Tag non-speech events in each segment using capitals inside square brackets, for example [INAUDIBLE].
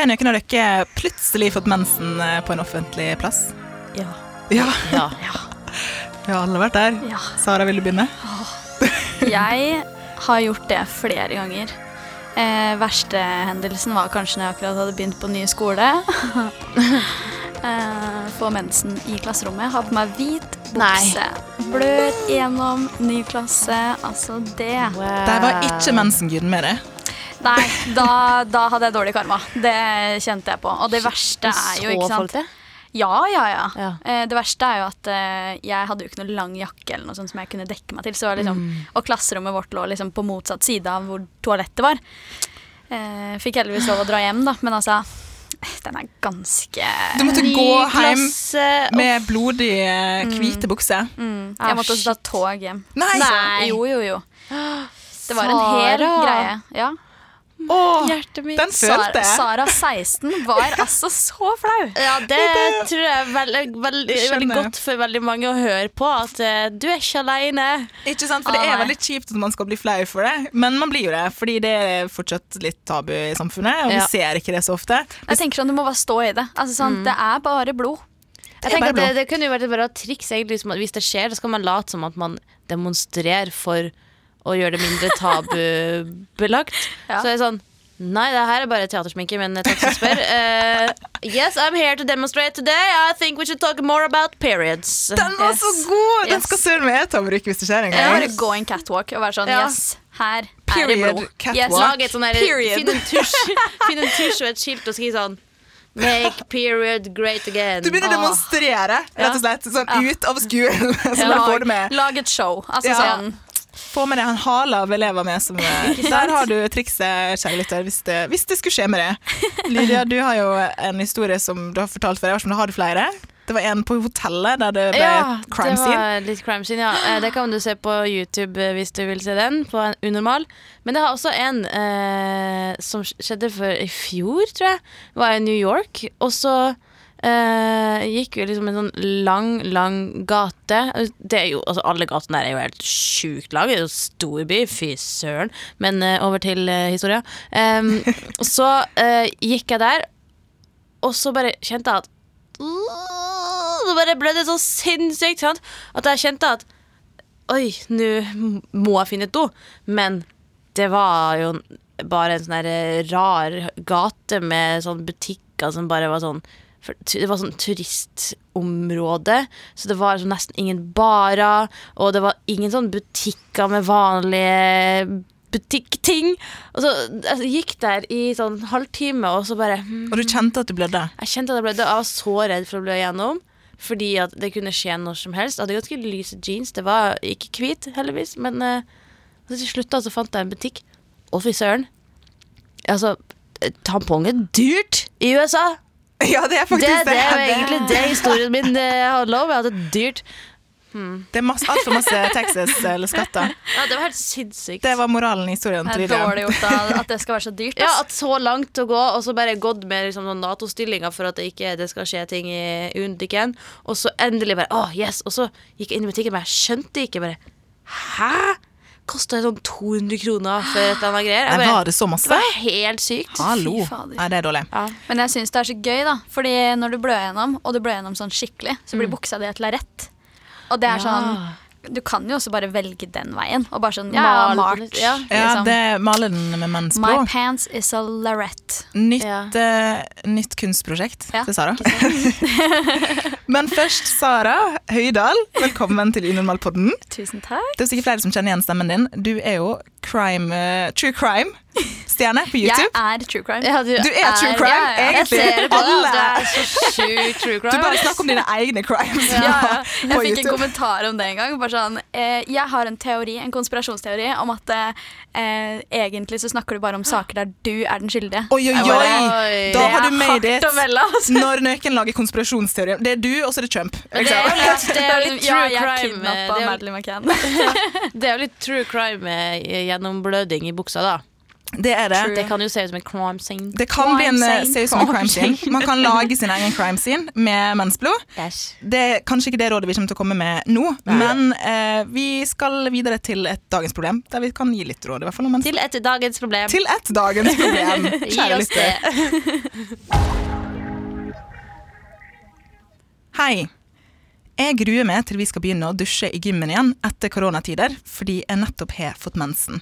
Har noen av dere plutselig fått mensen eh, på en offentlig plass? Ja. Ja, Ja. [LAUGHS] vi har alle vært der. Ja. Sara, vil du begynne? Jeg har gjort det flere ganger. Eh, verste hendelsen var kanskje når jeg akkurat hadde begynt på ny skole. [LAUGHS] eh, få mensen i klasserommet. Ha på meg hvit bukse. Blør gjennom ny klasse. Altså det. Der var ikke mensenguden med det. Nei, da, da hadde jeg dårlig karma. Det kjente jeg på. Og det verste er jo, ikke sant? Ja, ja, ja. Ja. Eh, det verste er jo at eh, jeg hadde jo ikke noe lang jakke eller noe sånt som jeg kunne dekke meg til. Så liksom, Mm. Og klasserommet vårt lå liksom på motsatt side av hvor toalettet var. Eh, fikk heldigvis lov å dra hjem, da, men altså Den er ganske Du måtte gå hjem klasse, med blodig eh, hvite bukser. mm, Jeg måtte også ta tog hjem. Nei! Nei. Jo, jo, jo. Det var en hel greie. Ja. Åh, Hjertet mitt. den følte Sara, jeg. Sara 16 var altså så flau. [LAUGHS] Ja, det tror jeg er veldig, veldig, veldig godt for veldig mange å høre på. At eh, du er ikke aleine. Ikke sant? For det er veldig kjipt at man skal bli flau for det, men man blir jo det, fordi det er fortsatt litt tabu i samfunnet, og Ja. vi ser ikke det så ofte. Jeg tenker sånn, Du må bare stå i det. Altså sånn, Det er bare blod. Jeg er tenker at det, det kunne jo vært et bra triks egentlig, liksom, at Hvis det skjer, så skal man late som at man demonstrerer for å gjøre det mindre tabubelagt. [LAUGHS] Ja. Så er det sånn Nei, det her er bare teatersminke, men takk som spør. Uh, [LAUGHS] yes, I'm here to demonstrate today. I think we should talk more about periods. Den var så Yes. god! Den Yes. skal søren meg jeg ta og hvis det skjer en Jeg gang. bare gå en catwalk og være sånn Ja. Yes, her er det Period blod. catwalk. Yes. Lag et sånn Period. Finn en tusj [LAUGHS] Finn en tusj og et skilt og skriv sånn Make period great again. Du begynner å demonstrere, rett og slett, sånn Ja. ut av skolen. Så du med. lag et show. Altså Ja. sånn Få med deg en hale av elever med som [LAUGHS] eh, Der har du trikset, kjære lytter, hvis det, hvis det skulle skje med det. Lydia, du har jo en historie som du har fortalt før. Jeg vet ikke om du har flere? Det var en på hotellet der det ble Ja, crime det var litt crime scene, ja. Eh, Det kan du se på YouTube eh, hvis du vil se den, på en unormal. Men det har også en eh, som skjedde for i fjor, tror jeg. Var i New York. Og så eh, gikk jo liksom en sånn lang, lang gate. Det er jo, altså Alle gatene der er jo helt sjukt lange. Det er jo storby, fy søren. Men uh, over til uh, historia. Um, [LAUGHS] så uh, gikk jeg der, og så bare kjente jeg at så bare ble det så sinnssykt sant? At jeg kjente at Oi, nå må jeg finne et do. Men det var jo bare en sånn rar gate med sånn butikker som bare var sånn for Det var sånn turistområde, så det var sånn nesten ingen barer, og det var ingen sånn butikker med vanlige butikkting. Og så altså, jeg gikk der i sånn halvtime, og så bare hmm, Og du kjente at du blødde. jeg kjente at jeg og Jeg var så redd for å blø igjennom. Fordi at det kunne skje når som helst. Jeg hadde ganske lyse jeans. Det var ikke hvit, heldigvis. Men uh, så til slutt da, så fant jeg en butikk. Å, fy søren. Altså, eh, tampong er dyrt i USA. [LAUGHS] Ja, det er Det, Det, det er jo egentlig det [LAUGHS] historien min eh, handler om. At det er dyrt. Det er masse, altfor masse Texas eller skatter. Ja, det var helt sinnssykt. Det var moralen i historien Det er dårlig gjort da, at det skal være så dyrt. Ja, at så langt å gå, og så bare gått med liksom, noen Nato-stillinger for at det ikke det skal skje ting i Undiken, Og så endelig bare Å, yes! Og så gikk jeg inn i butikken, men jeg skjønte ikke bare Hæ? Kosta sånn 200 kroner for et eller annet greier? Jeg Nei, bare, var det så det var helt sykt. Hallo. Fy fader. Nei, det er dårlig. Ja. Men jeg syns det er så gøy, da. Fordi når du blør gjennom, og du blør gjennom sånn skikkelig, så blir buksa di et lerret. Og det er Ja. sånn Du kan jo også bare velge den veien. Og bare sånn Ja, March. ja. Ja, liksom. det Male den med My pants is a larette. Nytt, Ja. uh, nytt kunstprosjekt Ja, til Sara. [LAUGHS] Men først, Sara Høydahl, velkommen til Unormalpodden. Tusen takk. Det er sikkert flere som kjenner igjen stemmen din. Du er jo crime, uh, true crime-stjerne på Jeg er true crime. Ja, Du er true crime, ja, ja. Jeg ser det på deg. Alle. Du er så sjukt true Du bare snakker om dine egne crimes Ja, ja. på Jeg fikk en kommentar om det en gang. Bare sånn, eh, jeg har en teori, en konspirasjonsteori om at eh, egentlig så snakker du bare om saker der du er den skyldige. Oi, oi, oi! Da har er du made it. altså. Når Nøken lager konspirasjonsteorier. Det er du, og så er det Trump. Det er jo litt, det er [LAUGHS] litt true crime. Det er jo, det er litt true crime gjennombløding i buksa, da. Det er det. Det kan jo se ut som en crime scene. Det kan bli en, se ut som en crime scene. Man kan [LAUGHS] lage sin egen crime scene med mensblod. Yes. Det er kanskje ikke det rådet vi kommer til å komme med nå, Nei. men eh, vi skal videre til et dagens problem, der vi kan gi litt råd. I hvert fall om. Til et dagens problem. Til et dagens problem, [LAUGHS] kjære lytter. Hei. Jeg gruer meg til vi skal begynne å dusje i gymmen igjen etter koronatider, fordi jeg nettopp har fått mensen.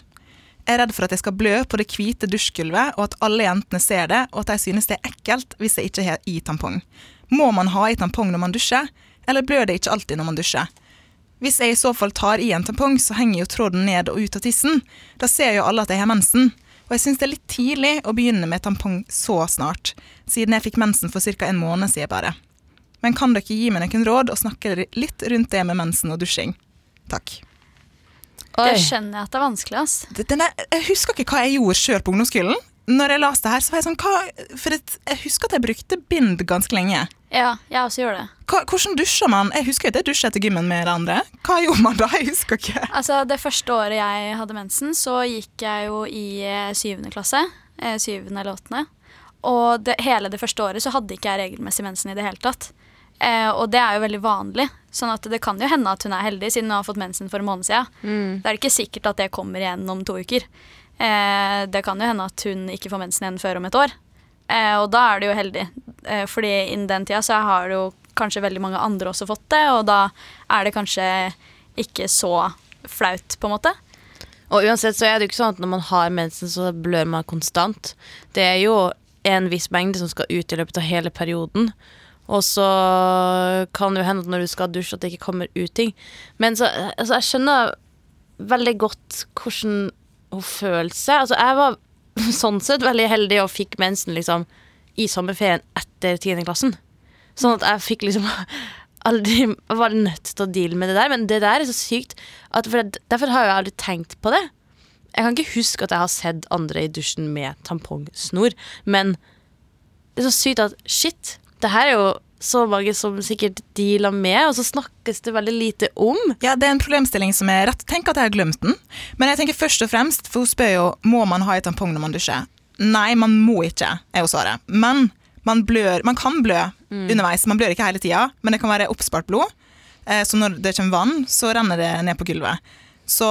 Er redd for at jeg skal blø på det hvite dusjgulvet, og at alle jentene ser det, og at de synes det er ekkelt hvis jeg ikke har i tampong. Må man ha i tampong når man dusjer, eller blør det ikke alltid når man dusjer? Hvis jeg i så fall tar i en tampong, så henger jo tråden ned og ut av tissen. Da ser jo alle at jeg har mensen. Og jeg syns det er litt tidlig å begynne med tampong så snart, siden jeg fikk mensen for ca. en måned siden bare. Men kan dere gi meg noen råd og snakke litt rundt det med mensen og dusjing? Takk. Det skjønner jeg at det er vanskelig. ass. Denne, jeg husker ikke hva jeg gjorde sjøl på ungdomsskolen. Når jeg leste det her, så var jeg sånn hva, For et, jeg husker at jeg brukte bind ganske lenge. Ja, jeg også gjør det. Hva, hvordan dusjer man? Jeg husker ikke jeg dusjer etter gymmen med det andre. Hva gjorde man da? [LAUGHS] Jeg husker ikke. Altså, Det første året jeg hadde mensen, så gikk jeg jo i eh, syvende klasse. Eh, syvende eller åttende. Og det, hele det første året så hadde ikke jeg regelmessig mensen i det hele tatt. Eh, og det er jo veldig vanlig. Sånn at det kan jo hende at hun er heldig, siden hun har fått mensen for en måned siden. Mm. Det er ikke sikkert at det kommer igjen om to uker. Eh, det kan jo hende at hun ikke får mensen igjen før om et år. Eh, og da er det jo heldig, eh, fordi innen den tida så har jo kanskje veldig mange andre også fått det, og da er det kanskje ikke så flaut, på en måte. Og uansett så er det jo ikke sånn at når man har mensen, så blør man konstant. Det er jo en viss mengde som skal ut i løpet av hele perioden. Og så kan det jo hende at når du skal dusje, at det ikke kommer ut ting. Men så, altså, jeg skjønner veldig godt hvordan hun føler seg. Altså, jeg var [LAUGHS] sånn sett veldig heldig og fikk mensen liksom i sommerferien etter 10. klassen. Sånn at jeg fikk liksom [LAUGHS] aldri var nødt til å deale med det der. Men det der er så sykt. Det, derfor har jeg aldri tenkt på det. Jeg kan ikke huske at jeg har sett andre i dusjen med tampongsnor, men det er så sykt at shit, det her er jo så mange som sikkert dealer med, og så snakkes det veldig lite om. Ja, Det er en problemstilling som er rett. Tenk at jeg har glemt den. Men jeg tenker først og fremst, for hun spør jo må man ha i tampong når man dusjer. Nei, man må ikke, er jo svaret. Men man, blør, man kan blø underveis. Man blør ikke hele tida, men det kan være oppspart blod. Eh, så når det kommer vann, så renner det ned på gulvet. Så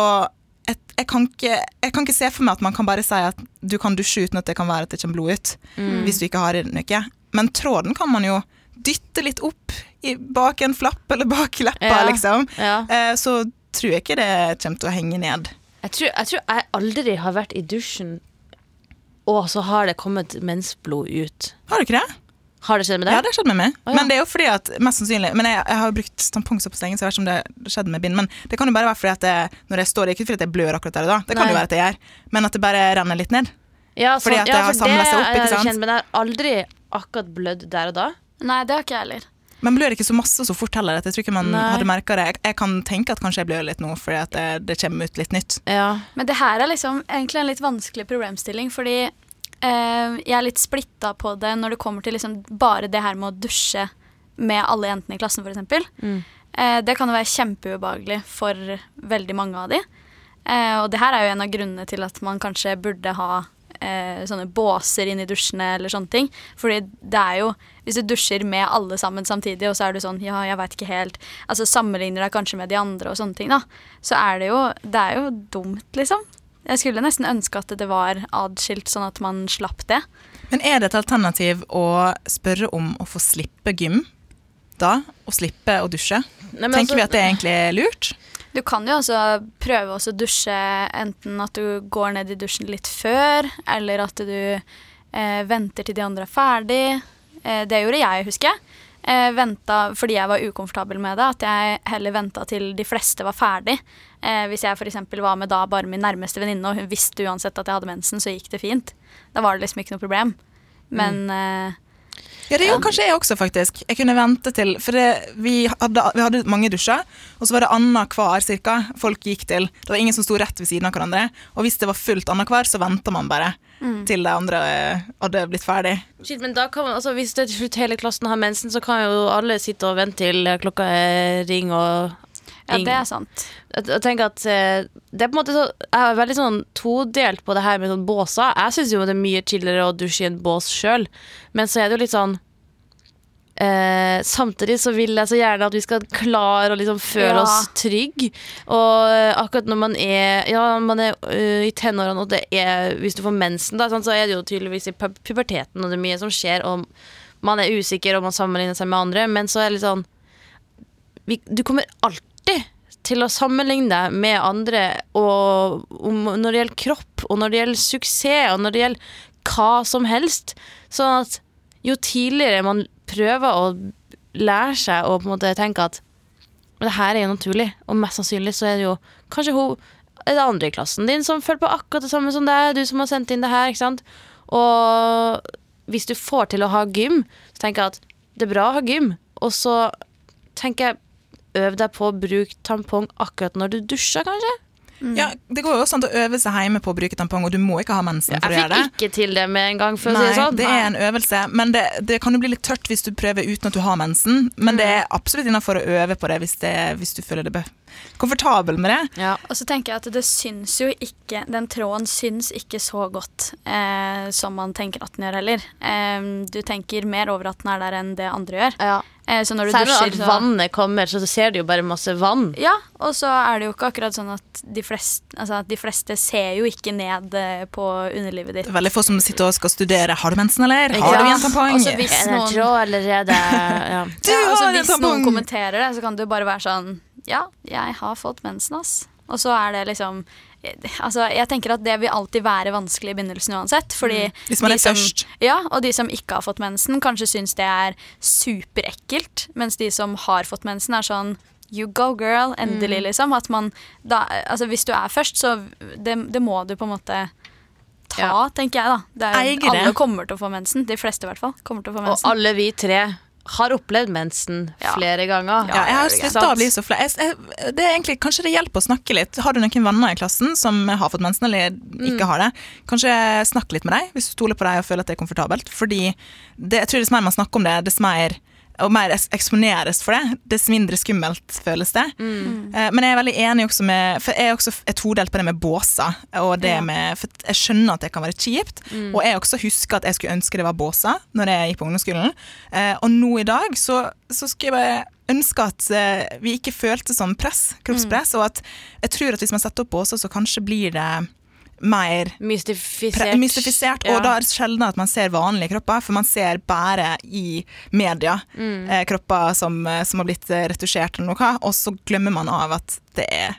jeg, jeg, kan ikke, jeg kan ikke se for meg at man kan bare si at du kan dusje uten at det kan være at det kommer blod ut. Hvis du ikke har i den. Men tråden kan man jo dytte litt opp i, bak en flapp eller bak leppa, Ja. liksom. Ja. Eh, så tror jeg ikke det kommer til å henge ned. Jeg tror, jeg tror jeg aldri har vært i dusjen, og så har det kommet mensblod ut. Har du ikke det? Har det skjedd med deg? Ja, det har skjedd med meg. Oh, ja. Men det er jo fordi at, mest sannsynlig Men jeg, jeg har brukt tampong såpass lenge, så jeg vet ikke om det skjedde med bind. Men det kan jo bare være fordi at jeg, når jeg står, det er ikke fordi at jeg blør akkurat der og da, det kan Nei. jo være at jeg gjør, men at det bare renner litt ned. Ja, Fordi at det har for samlet seg opp, ikke sant? Kjent, men jeg har aldri akkurat blødd der og da. Nei, det har ikke jeg heller. Man blør ikke så masse så fort heller. Jeg tror ikke man Nei. hadde merka det. Jeg, jeg kan tenke at kanskje jeg blør litt nå fordi at det, det kommer ut litt nytt. Ja. Men det her er liksom egentlig en litt vanskelig problemstilling, fordi eh, jeg er litt splitta på det når det kommer til liksom bare det her med å dusje med alle jentene i klassen, f.eks. Mm. Eh, det kan jo være kjempeubehagelig for veldig mange av de. Eh, og det her er jo en av grunnene til at man kanskje burde ha eh, sånne båser inn i dusjene eller sånne ting. Fordi det er jo Hvis du dusjer med alle sammen samtidig, og så er du sånn Ja, jeg veit ikke helt Altså sammenligner deg kanskje med de andre og sånne ting, da. Så er det jo Det er jo dumt, liksom. Jeg skulle nesten ønske at det var adskilt, sånn at man slapp det. Men er det et alternativ å spørre om å få slippe gym da? Og slippe å dusje? Nei, Tenker altså- vi at det er egentlig er lurt? Du kan jo også prøve også å dusje enten at du går ned i dusjen litt før, eller at du eh, venter til de andre er ferdig. Eh, det gjorde jeg, husker jeg. Eh, venta fordi jeg var ukomfortabel med det, at jeg heller venta til de fleste var ferdig. Eh, hvis jeg f.eks. var med da bare min nærmeste venninne, og hun visste uansett at jeg hadde mensen, så gikk det fint. Da var det liksom ikke noe problem. Men eh, Ja, det gjorde kanskje jeg også, faktisk. Jeg kunne vente til For det, vi, hadde, vi hadde mange dusjer, og så var det annenhver cirka folk gikk til. Det var ingen som sto rett ved siden av hverandre. Og hvis det var fullt annenhver, så venta man bare til de andre eh, hadde blitt ferdig. Shit, men da kan man, altså, Hvis det til slutt hele klassen har mensen, så kan jo alle sitte og vente til klokka er ring og ja, det er sant. Jeg, jeg tenker at eh, det er på en måte så Jeg er veldig sånn todelt på det her med sånn båser. Jeg syns jo det er mye chillere å dusje i en bås sjøl, men så er det jo litt sånn eh, Samtidig så vil jeg så gjerne at vi skal klare å liksom føle Ja. oss trygge. Og eh, akkurat når man er Ja, man er uh, i tenårene, og det er Hvis du får mensen, da, sånn, så er det jo tydeligvis i pu puberteten, og det er mye som skjer, og man er usikker, og man sammenligner seg med andre, men så er det litt sånn vi, Du kommer alltid til å sammenligne deg med andre og om, når det gjelder kropp, og når det gjelder suksess, og når det gjelder hva som helst. Sånn at jo tidligere man prøver å lære seg å på en måte tenke at det her er jo naturlig, og mest sannsynlig så er det jo kanskje hun er det andre i klassen din som føler på akkurat det samme som deg, du som har sendt inn det her, ikke sant. Og hvis du får til å ha gym, så tenker jeg at det er bra å ha gym, og så tenker jeg øv deg på å bruke tampong akkurat når du dusjer, kanskje. Ja, Det går jo også an å øve seg hjemme på å bruke tampong, og du må ikke ha mensen for å gjøre det. Jeg fikk ikke til det med en gang, for å si det sånn. det er en øvelse, men det, det kan jo bli litt tørt hvis du prøver uten at du har mensen. Men det Mm. er absolutt innafor å øve på det hvis, det, hvis du føler det be- komfortabel med det. Ja. Og så tenker jeg at det syns jo ikke Den tråden syns ikke så godt eh, som man tenker at den gjør heller. Eh, du tenker mer over at den er der enn det andre gjør. Ja. Eh, så når du Særlig dusjer, når så vannet kommer, så ser du jo bare masse vann. Ja, og så er det jo ikke akkurat sånn at de fleste, altså at de fleste ser jo ikke ned eh, på underlivet Det ditt. er veldig få som sitter og skal studere. Har du mensen, eller? Ikke Har du en tampong? Og så hvis noen- allerede? Ja. [LAUGHS] Du ja, altså, har en hvis noen kommenterer det, så kan du bare være sånn Ja, jeg har fått mensen, ass. Og så er det liksom Altså, jeg tenker at det vil alltid være vanskelig i begynnelsen uansett. Fordi Mm. Hvis man er som- først. Ja, og de som ikke har fått mensen, kanskje syns det er superekkelt. Mens de som har fått mensen, er sånn You go, girl. Mm. Endelig, liksom. At man da Altså, hvis du er først, så det, det må du på en måte ta, Ja. tenker jeg, da. Det er, alle kommer til å få mensen. De fleste, i hvert fall. Kommer til å få mensen. Og alle vi tre har opplevd mensen Ja. flere ganger. Ja, jeg har slutta å bli så flau. Det er egentlig, Kanskje det hjelper å snakke litt. Har du noen venner i klassen som har fått mensen eller ikke har det, kanskje snakk litt med dem hvis du stoler på dem og føler at det er komfortabelt. Fordi det, jeg tror dess mer man snakker om det, dess mer og mer eksponeres for det, dess mindre skummelt føles det. Eh, Men jeg er veldig enig også med For jeg er også er todelt på det med båser. Og det Ja. med, for jeg skjønner at det kan være kjipt. Og jeg også husker at jeg skulle ønske det var båser når jeg gikk på ungdomsskolen. Eh, og nå i dag så, så skulle jeg bare ønske at eh, vi ikke følte sånn press, kroppspress. Og at jeg tror at hvis man setter opp båser, så kanskje blir det mer Mystifisert. pre- mystifisert. Ja. Og da er det sjelden at man ser vanlige kropper, for man ser bare i media Mm. eh, kropper som, eh, som har blitt eh, retusjert eller noe, og så glemmer man av at det er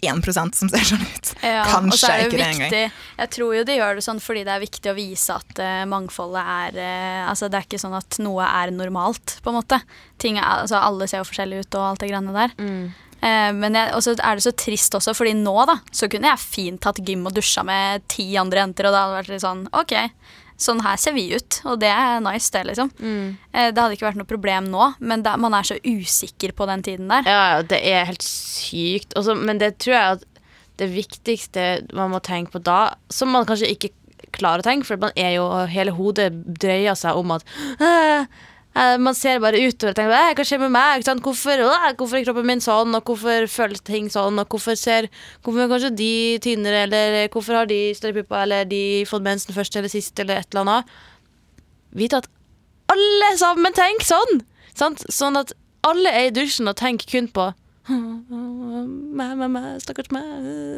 1% som ser sånn ut. Ja, Kanskje det ikke det engang. Jeg tror jo de gjør det sånn fordi det er viktig å vise at uh, mangfoldet er uh, Altså det er ikke sånn at noe er normalt, på en måte. Ting er, altså Alle ser jo forskjellige ut og alt det greiene der. Mm. Eh, men så er det så trist også, fordi nå da så kunne jeg fint tatt gym og dusja med ti andre jenter, og det hadde vært litt sånn OK, sånn her ser vi ut, og det er nice, det, liksom. Mm. Eh, det hadde ikke vært noe problem nå, men det, man er så usikker på den tiden der. Ja, det er helt sykt. Også, men det tror jeg at det viktigste man må tenke på da, som man kanskje ikke klarer å tenke, for man er jo hele hodet drøyer seg om at man ser bare utover og tenker «Æ, hva skjer med meg? Hvorfor, «Æ, hvorfor er kroppen min sånn, og hvorfor føles ting sånn, og hvorfor ser Hvorfor er kanskje de tynnere, eller hvorfor har de større pupper, eller de fått mensen først eller sist, eller et eller annet. Vite at alle sammen tenker sånn! Sant? Sånn at alle er i dusjen og tenker kun på meg, meg, meg, stakkars meg.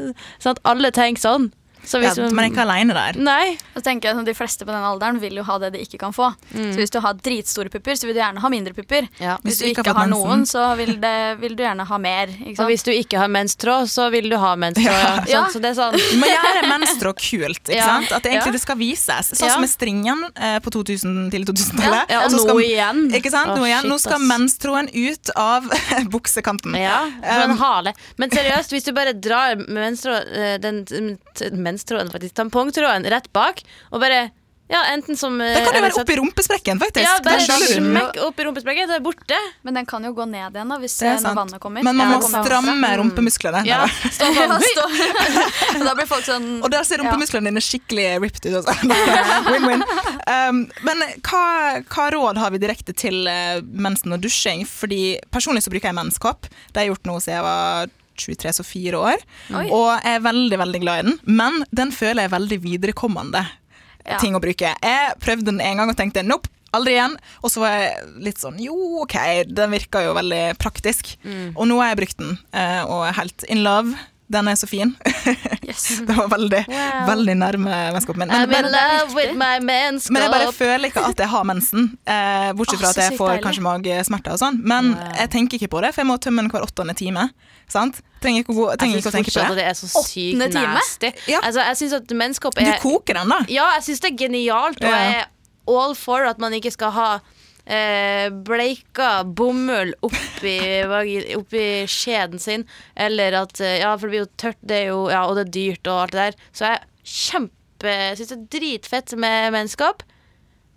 [LAUGHS] Sånn at alle tenker sånn. Så Ja, man- er ikke aleine der. Nei. Så tenker jeg at De fleste på den alderen vil jo ha det de ikke kan få. Mm. Så hvis du har dritstore pupper, så vil du gjerne ha mindre pupper. Ja. Hvis du ikke har noen, så vil, det, vil du gjerne ha mer. Ikke Og hvis du ikke har menstråd, så vil du ha menstråd. Ja. [LAUGHS] Ja. Sånn, så det er sånn Du må gjøre menstråd kult. ikke Ja. sant? At det egentlig Ja. det skal vises. Sånn som med stringen eh, på 2000 til 2000-tallet. Ja, og nå skal- igjen. Ikke sant? Nå, igjen. shit, nå skal menstråen menstråden ut av [LAUGHS] buksekanten. Ja, for en Um, hale. Men seriøst, hvis du bare drar menstrå, eh, den menstråden, faktisk, tampongtråden rett bak, og bare Ja, enten som eh, Det kan jo være oppi rumpesprekken, faktisk. Ja, bare smekk opp i rumpesprekken, så er det borte. Men den kan jo gå ned igjen da, hvis Det er eh, sant. vannet kommer. Men man må ja, stramme rumpemusklene. Ja, stå [LAUGHS] Ja, sånn. stå. Og [LAUGHS] da blir folk sånn Og der ser rumpemusklene dine skikkelig ripped ut. [LAUGHS] Også. Win-win. Um, men hva, hva råd har vi direkte til uh, mensen og dusjing? Fordi Personlig så bruker jeg menskopp. Det har jeg gjort nå siden jeg var 23, så fire år. Oi. Og jeg er veldig veldig glad i den. Men den føler jeg er veldig viderekommende Ja. ting å bruke. Jeg prøvde den en gang og tenkte nope. Aldri igjen. Og så var jeg litt sånn jo, OK, den virka jo veldig praktisk. Mm. Og nå har jeg brukt den, eh, og er helt in love. Den er så fin. [LAUGHS] yes. Det var veldig, Wow. veldig nærme vennskapet mitt. men, I'm in love with my menskap. men jeg bare føler ikke at jeg har mensen. Eh, bortsett Åh, fra at jeg får deilig. kanskje magesmerter og sånn. Men Wow. jeg tenker ikke på det, for jeg må tømme den hver åttende time. Sant? Trenger ikke å, gå, trenger ikke å tenke på det. det er så sykt Åttende time? nasty. Ja. Altså, jeg syns at menskopp Du er koker den, da. Ja, jeg syns det er genialt, og jeg er all for at man ikke skal ha bleika bomull oppi, oppi skjeden sin, eller at eh, Ja, for det blir jo tørt, det jo, ja, og det er dyrt og alt det der. Så jeg kjempe syns det er dritfett med menneskap.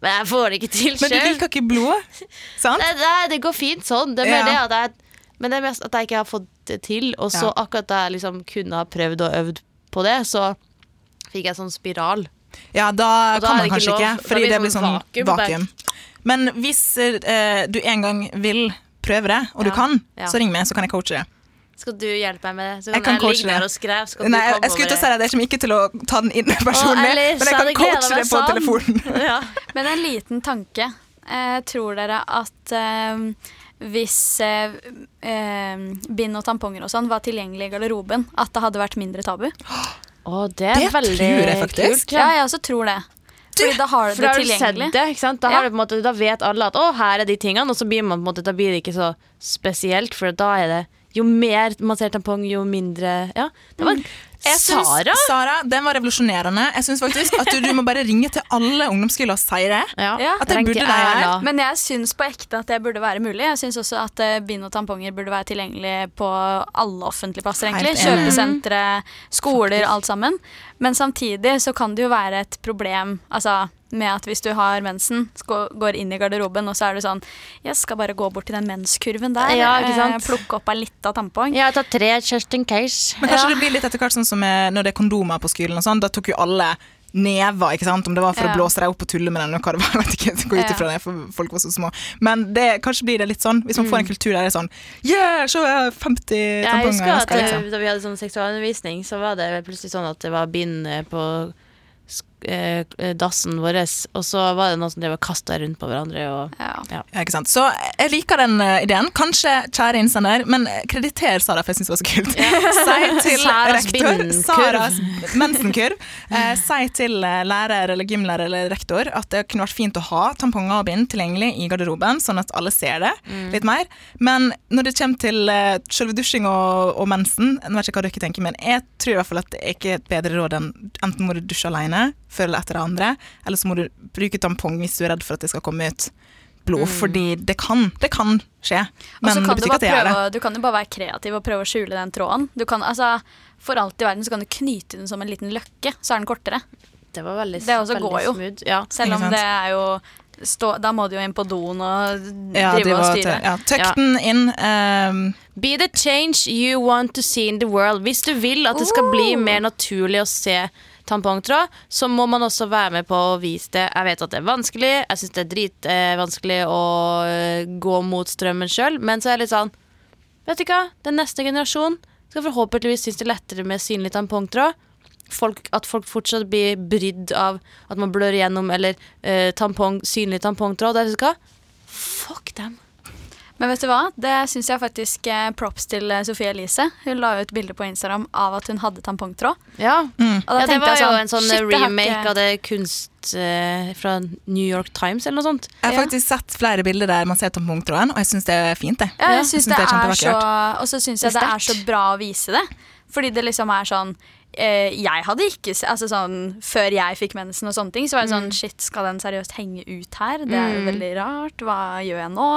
men jeg får det ikke til Men du sjøl. liker ikke blod, [LAUGHS] sant? Nei, nei, det går fint sånn. Det er mer Ja. det at jeg Men det er mest at jeg ikke har fått det til. Og så Ja. akkurat da jeg liksom kunne ha prøvd og øvd på det, så fikk jeg sånn spiral. Ja, da da kan man ikke kanskje ikke, for fordi det blir blir sånn sånn vakuum vakuum. Men hvis eh, du en gang vil prøve det, og du Ja. kan, Ja. så ring meg, så kan jeg coache det. Skal du hjelpe meg med det? Så Jeg kan kan jeg, coache ligge der og skrev. Skal Nei, jeg, jeg skulle til å si det, jeg kommer ikke til å ta den inn personlig, Alice, men jeg kan gledet coache det på sånn. telefonen. [LAUGHS] Ja. Men en liten tanke. Eh, tror dere at eh, hvis eh, eh, bind og tamponger og sånn var tilgjengelig i garderoben, at det hadde vært mindre tabu? Å, det er Det veldig tror jeg faktisk. kult. Ja, jeg også tror det. Fordi da har du det tilgjengelig. det? Da, Ja. du på en måte, da vet alle at å, her er de tingene, og så blir man måte, da blir det ikke så spesielt, for da er det jo mer man ser tampong, jo mindre Ja. Det var Jeg Sara? Sara? Sara, den var revolusjonerende. Jeg syns faktisk at du, du må bare ringe til alle ungdomsskoler og si det. Ja. At det burde det gjøre. Men jeg syns på ekte at det burde være mulig. Jeg syns også at eh, bind og tamponger burde være tilgjengelig på alle offentlige plasser. egentlig. Kjøpesentre, skoler, alt sammen. Men samtidig så kan det jo være et problem altså, med at hvis du har mensen, går inn i garderoben, og så er du sånn Jeg skal bare gå bort til den menskurven der, Ja, ikke sant? eh, plukke opp ei lita tampong. Jeg ta tre just in case. Men kanskje Ja. det blir litt etter hvert sånn som når det er kondomer på skolen og sånn. Da tok jo alle never, ikke sant? om det var for Ja. å blåse deg opp og tulle med den. hva det var, [LAUGHS] vet ikke, går ut Ja. ifra det, for folk var så små. Men det, kanskje blir det litt sånn, hvis man Mm. får en kultur der det er sånn Yeah, så jeg har 50 Jeg tamponger husker jeg at skal, eh, liksom. da vi hadde sånn seksualundervisning, så var det plutselig sånn at det var bind eh, på sk- eh, dassen vår, og så var det noen som drev og kasta rundt på hverandre. Og, Ja. Ja, ikke sant? Så jeg liker den eh, ideen. Kanskje kjære innsender, men krediter Sara, for jeg syns det var så kult. Si [LAUGHS] til rektor. Saras mensenkurv. Eh, si til eh, lærer eller gymlærer eller rektor at det kunne vært fint å ha tamponger og bind tilgjengelig i garderoben, sånn at alle ser det litt mer. Men når det kommer til eh, selve dusjing og, og mensen, jeg vet ikke hva dere tenker, men jeg tror i hvert fall at det er ikke et bedre råd enn enten må du dusje alene før eller etter det andre, eller så må du bruke tampong hvis du er redd for at det skal komme ut blod, fordi det kan, det kan skje. Men kan det betyr ikke at det gjør det. du kan jo bare være kreativ og prøve å skjule den tråden. Du kan, altså, for alt i verden så kan du knyte den som en liten løkke, så er den kortere. det var veldig, Det også veldig går jo. smooth. Ja. Selv om det er jo stå, Da må du jo inn på doen og Ja, drive og styre. ja, Tøkk Ja. den inn. Um. Be the change you want to see in the world. Hvis du vil at det skal bli mer naturlig å se tampongtråd, så må man også være med på å vise det. Jeg vet at det er vanskelig, jeg syns det er dritvanskelig å eh, gå mot strømmen sjøl, men så er det litt sånn Vet du hva, den neste generasjon skal forhåpentligvis synes det er lettere med synlig tampongtråd. Folk, at folk fortsatt blir brydd av at man blør igjennom, eller eh, tampong, synlig tampongtråd. Vet du hva? Fuck dem. Men vet du hva? Det syns jeg faktisk eh, props til eh, Sofie Elise. Hun la ut bilde på Instagram av at hun hadde tampongtråd. Ja. Mm. Og da ja, det var jeg jo en sånn shit, remake ikke- av det kunst uh, fra New York Times eller noe sånt. Jeg har Ja. faktisk sett flere bilder der man ser tampongtråden, og jeg syns det er fint. det. Ja, jeg synes jeg synes det det er er så Og så syns jeg Det er er så bra å vise det. Fordi det liksom er sånn eh, Jeg hadde ikke Altså sånn Før jeg fikk mensen og sånne ting, så var det sånn Shit, skal den seriøst henge ut her? Det er jo Mm. veldig rart. Hva gjør jeg nå?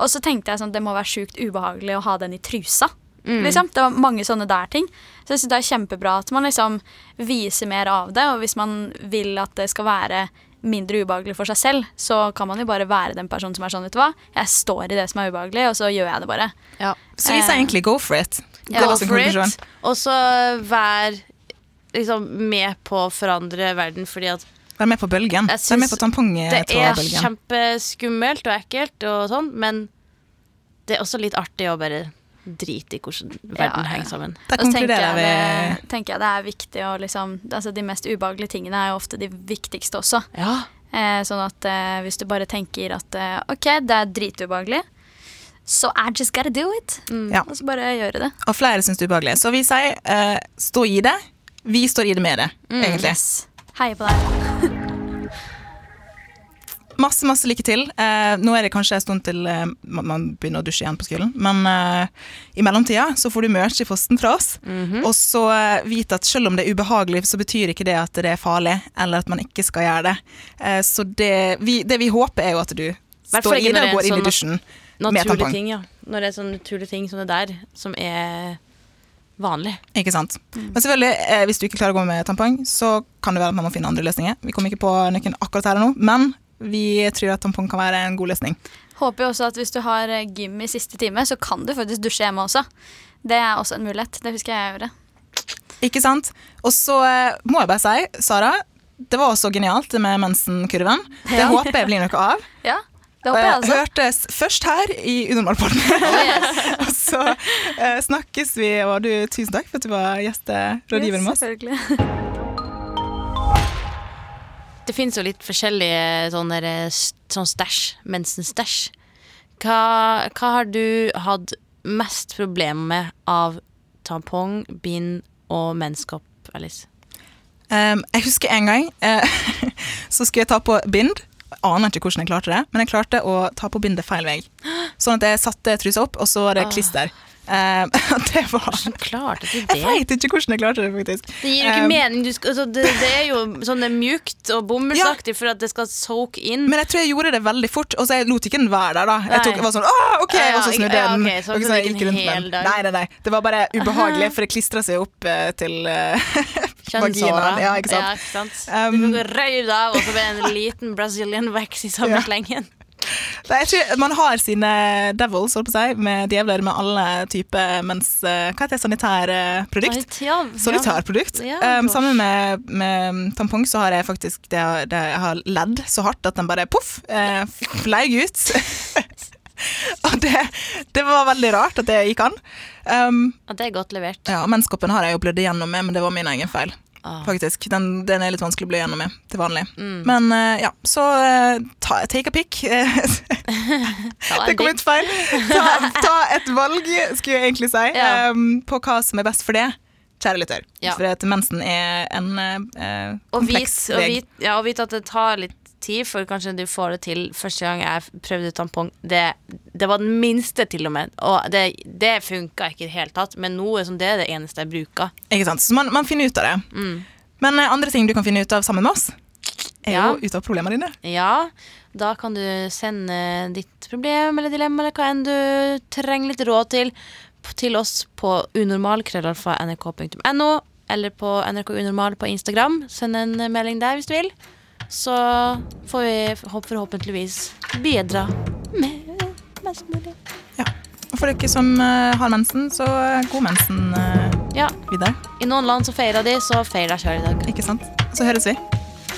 Og så tenkte jeg sånn Det må være sjukt ubehagelig å ha den i trusa. Mm. Liksom. Det var mange sånne der ting. Så jeg synes det er kjempebra at man liksom viser mer av det. Og hvis man vil at det skal være mindre ubehagelig for seg selv, så kan man jo bare være den personen som er sånn, vet du hva. Jeg står i det som er ubehagelig, og så gjør jeg det bare. Ja. Så vi sier Eh. egentlig go for it. Go for it. Og så vær liksom med på å forandre verden, fordi at Vær med på bølgen. Vær med på tampongtrådbølgen. det er kjempeskummelt og ekkelt og sånn, men det er også litt artig å bare drite i hvordan verden ja. henger sammen. Der tenker konkluderer jeg, vi det, tenker jeg det er viktig å liksom Altså de mest ubehagelige tingene er jo ofte de viktigste også. Ja. Eh, sånn at eh, hvis du bare tenker at eh, OK, det er dritubehagelig, så I just gotta do it. Ja. Og så bare gjøre det. Og flere syns det er ubehagelig. Så vi sier uh, stå i det. Vi står i det med det, egentlig. Yes. Heier på deg. [LAUGHS] Masse masse lykke til. Uh, nå er det kanskje en stund til uh, man begynner å dusje igjen på skolen, men i mellomtida så får du merch i posten fra oss. Mhm. Og så eh, vit at selv om det er ubehagelig, så betyr ikke det at det er farlig, eller at man ikke skal gjøre det. Så det vi, det vi håper, er jo at du står i det og går inn sånn i dusjen. Med Naturlige ting, ja. Når det er sånne naturlige ting som det der, som er vanlig. Ikke sant? Men selvfølgelig, eh, hvis du ikke klarer å gå med tampong, så kan det være at man må finne andre løsninger. Vi kommer ikke på nøkken akkurat her og nå, men vi tror at tampong kan være en god løsning. Håper jo også at hvis du har eh, gym i siste time, så kan du faktisk dusje hjemme også. Det er også en mulighet. Det husker jeg jeg gjorde. Ikke sant? Og så eh, må jeg bare si, Sara, det var også genialt med mensenkurven. Det Ja. håper jeg blir noe av. [LAUGHS] Ja, det håper jeg altså. hørtes først her i Unormalpodden. [LAUGHS] Oh, yes. [LAUGHS] og så eh, snakkes vi, og du, tusen takk for at du var gjesterådgiver med oss. Selvfølgelig. Det finnes jo litt forskjellige sånne, der, sånn stæsj, mensen-stæsj. Hva, hva har du hatt mest problemer med av tampong, bind og menskopp, Alice? Um, jeg husker en gang uh, [LAUGHS] så skulle jeg ta på bind. Aner ikke hvordan jeg klarte det, men jeg klarte å ta på bindet feil vei. Sånn at jeg satte trusa opp, og så var det Ah. [LAUGHS] Um, det var Hvordan klarte du det? Jeg veit ikke hvordan jeg klarte det, faktisk. Det gir jo ikke Um, mening. Du skal, altså, det, det er jo sånn det er mjukt og bomullsaktig for at det skal soak inn. Men jeg tror jeg gjorde det veldig fort, og så jeg lot ikke den være der. da Jeg tok, var sånn, Åh, ok, Ja, Og så snudde jeg ja, den. ok, så og så gikk rundt med den. Nei, nei, nei. Det var bare ubehagelig, for det klistra seg opp uh, til [LAUGHS] uh, vaginaen. Ja, ikke sant? Ja, ikke sant? Um, du røyv det av, og så ble det en liten Brazilian wax i samme Ja. slengen. Nei, tror Man har sine devils, holdt på å si, med djevler med alle typer mens eh, Hva heter det? Sanitærprodukt? Ja, Solitærprodukt. Ja, um, sammen med, med tampong så har jeg faktisk det, det, Jeg har ledd så hardt at den bare poff, eh, fleig ut. [LAUGHS] og det, det var veldig rart at det gikk an. Um, Ja, det er godt levert. ja, Menskoppen har jeg jo blødd igjennom med, men det var min egen feil. Ah. faktisk. Den, den er litt vanskelig å bli gjennom med til vanlig. Mm. Men uh, ja, så uh, ta, take a pick. [LAUGHS] Det kom ut feil. Ta, ta et valg, skulle jeg egentlig si, Ja. um, på hva som er best for det. Kjære lytter. Ja. For at mensen er en Og vit, kompleks og, vit, ja, og vit at det tar litt tid før kanskje du får det til. Første gang jeg prøvde tampong, det, det var den minste, til og med. Og det, det funka ikke i det hele tatt. Men nå er det det eneste jeg bruker. Ikke sant? Så man, man finner ut av det. Mm. Men eh, andre ting du kan finne ut av sammen med oss, er Ja. jo ut av problemene dine. Ja, da kan du sende ditt problem eller dilemma eller hva enn du trenger litt råd til, til oss på unormalkrøllalfa.nrk.no eller på NRK Unormal på Instagram. Send en melding der hvis du vil. Så får vi forhåpentligvis bidra med mest mulig. Og for dere som eh, har mensen, så eh, god mensen eh, Ja, videre. i noen land så feirer de, så feirer de sjøl i dag. Ikke sant? Så høres vi.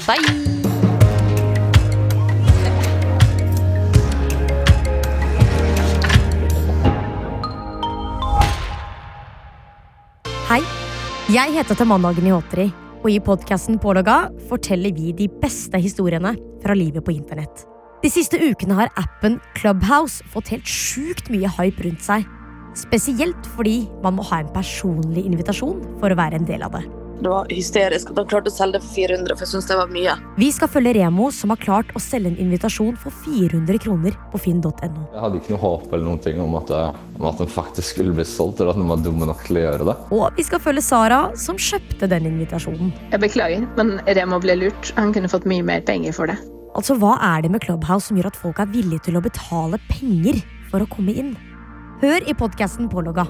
Bye! Hei, jeg heter Tamanna Gniotri, og i podkasten Pålogga forteller vi de beste historiene fra livet på internett. De siste ukene har appen Clubhouse fått helt sjukt mye hype rundt seg. Spesielt fordi man må ha en personlig invitasjon for å være en del av det. Det var hysterisk at han klarte å selge det for 400, for jeg syns det var mye. Vi skal følge Remo, som har klart å selge en invitasjon for 400 kroner på finn.no. Jeg hadde ikke noe håp eller noen ting om at, om at den faktisk skulle bli solgt, eller at den var dumme nok til å gjøre det. Og vi skal følge Sara, som kjøpte den invitasjonen. Jeg beklager, men Remo ble lurt. Han kunne fått mye mer penger for det. Altså, Hva er det med Clubhouse som gjør at folk er villige til å betale penger for å komme inn? Hør i podkasten Pålogga